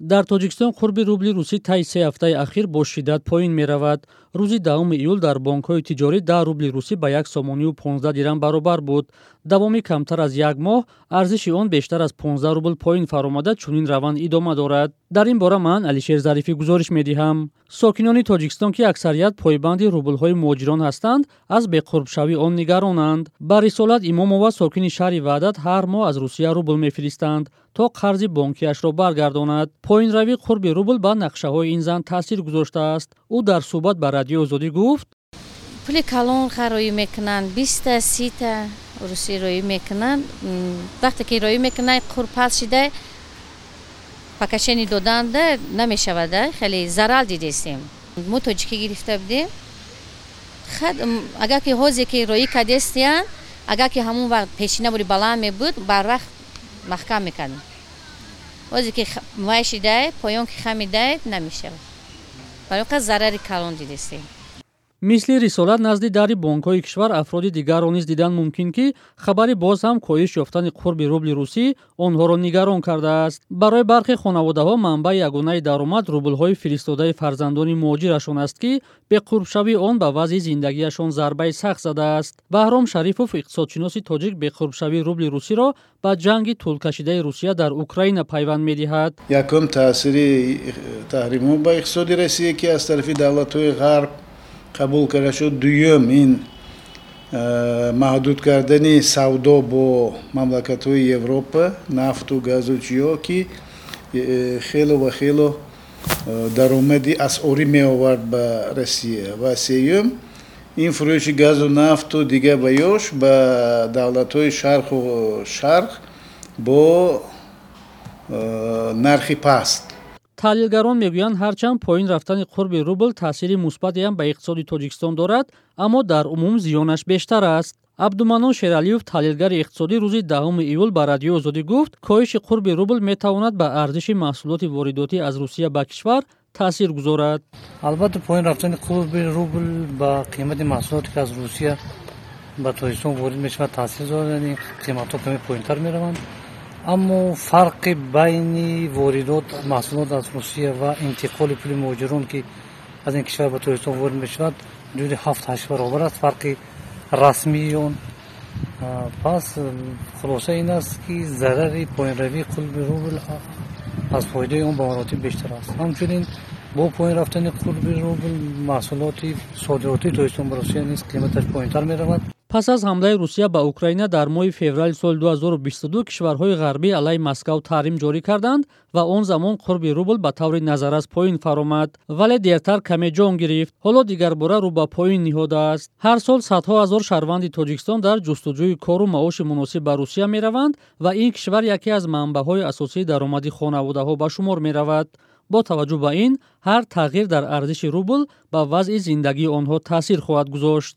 дар тоҷикистон қурби рубли русӣ таи се ҳафтаи ахир бо шиддат поин меравад. Рӯзи даҳуми июл дар бонкҳои тиҷорӣ даҳ рубли русӣ ба як сомонию 15 дирам баробар буд давоми камтар аз як моҳ арзиши он бештар аз 15 рубл поин фаромада чунин раванд идома дорад дар ин бора ман алишер зарифӣ гузориш медиҳам сокинони тоҷикистон ки аксарият пойбанди рублҳои муҳоҷирон ҳастанд аз беқурбшавӣ он нигаронанд ба рисолат имомова сокини шаҳри ваҳдат ҳар моҳ аз русия рубл мефиристанд то қарзи бонкиашро баргардонад поинравӣ қурби рубл ба нақшаҳои ин зан таъсир гузоштааст ӯ дар суҳбат ба радиои озодӣ гуфт пули калон харӯӣ мекунанд биста сита русӣ рӯӣ мекунанд вақте ки рӯӣ мекунанд қурпас шида пакашени доданда намешавада хеле зарал дидестем мо тоҷикӣ гирифта будем. Агар ки ҳозе ки рӯӣ кардестиян агар ки ҳамун вақт пешина буди баланд мебуд барвақт маҳкам мекардем. Ҳозе ки вай шидае поён ки хамидае намешавад. Барои қад зарари калон дидестем мисли рисолат назди дари бонкҳои кишвар афроди дигарро низ дидан мумкин ки хабари боз ҳам коҳиш ёфтани қурби рубли русӣ онҳоро нигарон кардааст. Барои бархе хонаводаҳо манбаи ягонаи даромад рублҳои фиристодаи фарзандони муҳоҷирашон аст ки беқурбшавии он ба вазъи зиндагиашон зарбаи сахт задааст. Баҳром шарифов иқтисодшиноси тоҷик беқурбшавии рубли русиро ба ҷанги тӯлкашидаи русия дар украина пайванд медиҳад. Якум таъсири таҳримҳо ба иқтисоди россия ки аз тарафи давлатҳои ғарб қабул карда шуд. Дуюм ин э, маҳдуд кардани савдо бо мамлакатҳои европа нафту газу чиё ки э, хело ва хело э, даромади асъорӣ меовард ба россия ва сеюм. Ин фурӯши газу нафту дигар ба ёш ба давлатҳои шарқу шарқ бо нархи паст таҳлилгарон мегӯянд ҳарчанд поин рафтани қурби рубл таъсири мусбатеам ба иқтисоди тоҷикистон дорад аммо дар умум зиёнаш бештар аст. Абдуманон шералиев таҳлилгари иқтисодӣ рӯзи даҳуми июл ба радиои озодӣ гуфт коҳиши қурби рубл метавонад ба арзиши маҳсулоти воридотӣ аз русия ба кишвар таъсир гузорад албатта поин рафтани қурби рубл ба қимати маҳсулоте ки аз русия ба тоҷикистон ворид мешавад таъсир дорад қиматҳо каме поинтар мераванд аммо фарқи байни воридот маҳсулот аз русия ва интиқоли пули муҳоҷирон ки аз ин кишвар ба тоҷикистон ворид мешавад ҳудуди ҳафт ҳашт баробар аст. Фарқи расмии он пас хулоса ин аст ки зарари поинравии қурби рубл аз фоидаи он ба маротиб бештар аст. Ҳамчунин бо поин рафтани қурби рубл маҳсулоти содиротии тоҷикистон ба русия низ қиматаш поинтар меравад пас аз ҳамлаи русия ба украина дар моҳи феврали соли 2022 кишварҳои ғарбӣ алайҳи москав таҳрим ҷорӣ карданд ва он замон қурби рубл ба таври назаррас поин фаромад. Вале дертар каме ҷон гирифт ҳоло дигарбора рӯ ба поин ниҳодааст ҳар сол садҳо ҳазор шаҳрванди тоҷикистон дар ҷустуҷӯи кору маоши муносиб ба русия мераванд ва ин кишвар яке аз манбаъҳои асосии даромади хонаводаҳо ба шумор меравад. Бо таваҷҷӯҳ ба ин ҳар тағйир дар арзиши рубл ба вазъи зиндагии онҳо таъсир хоҳад гузошт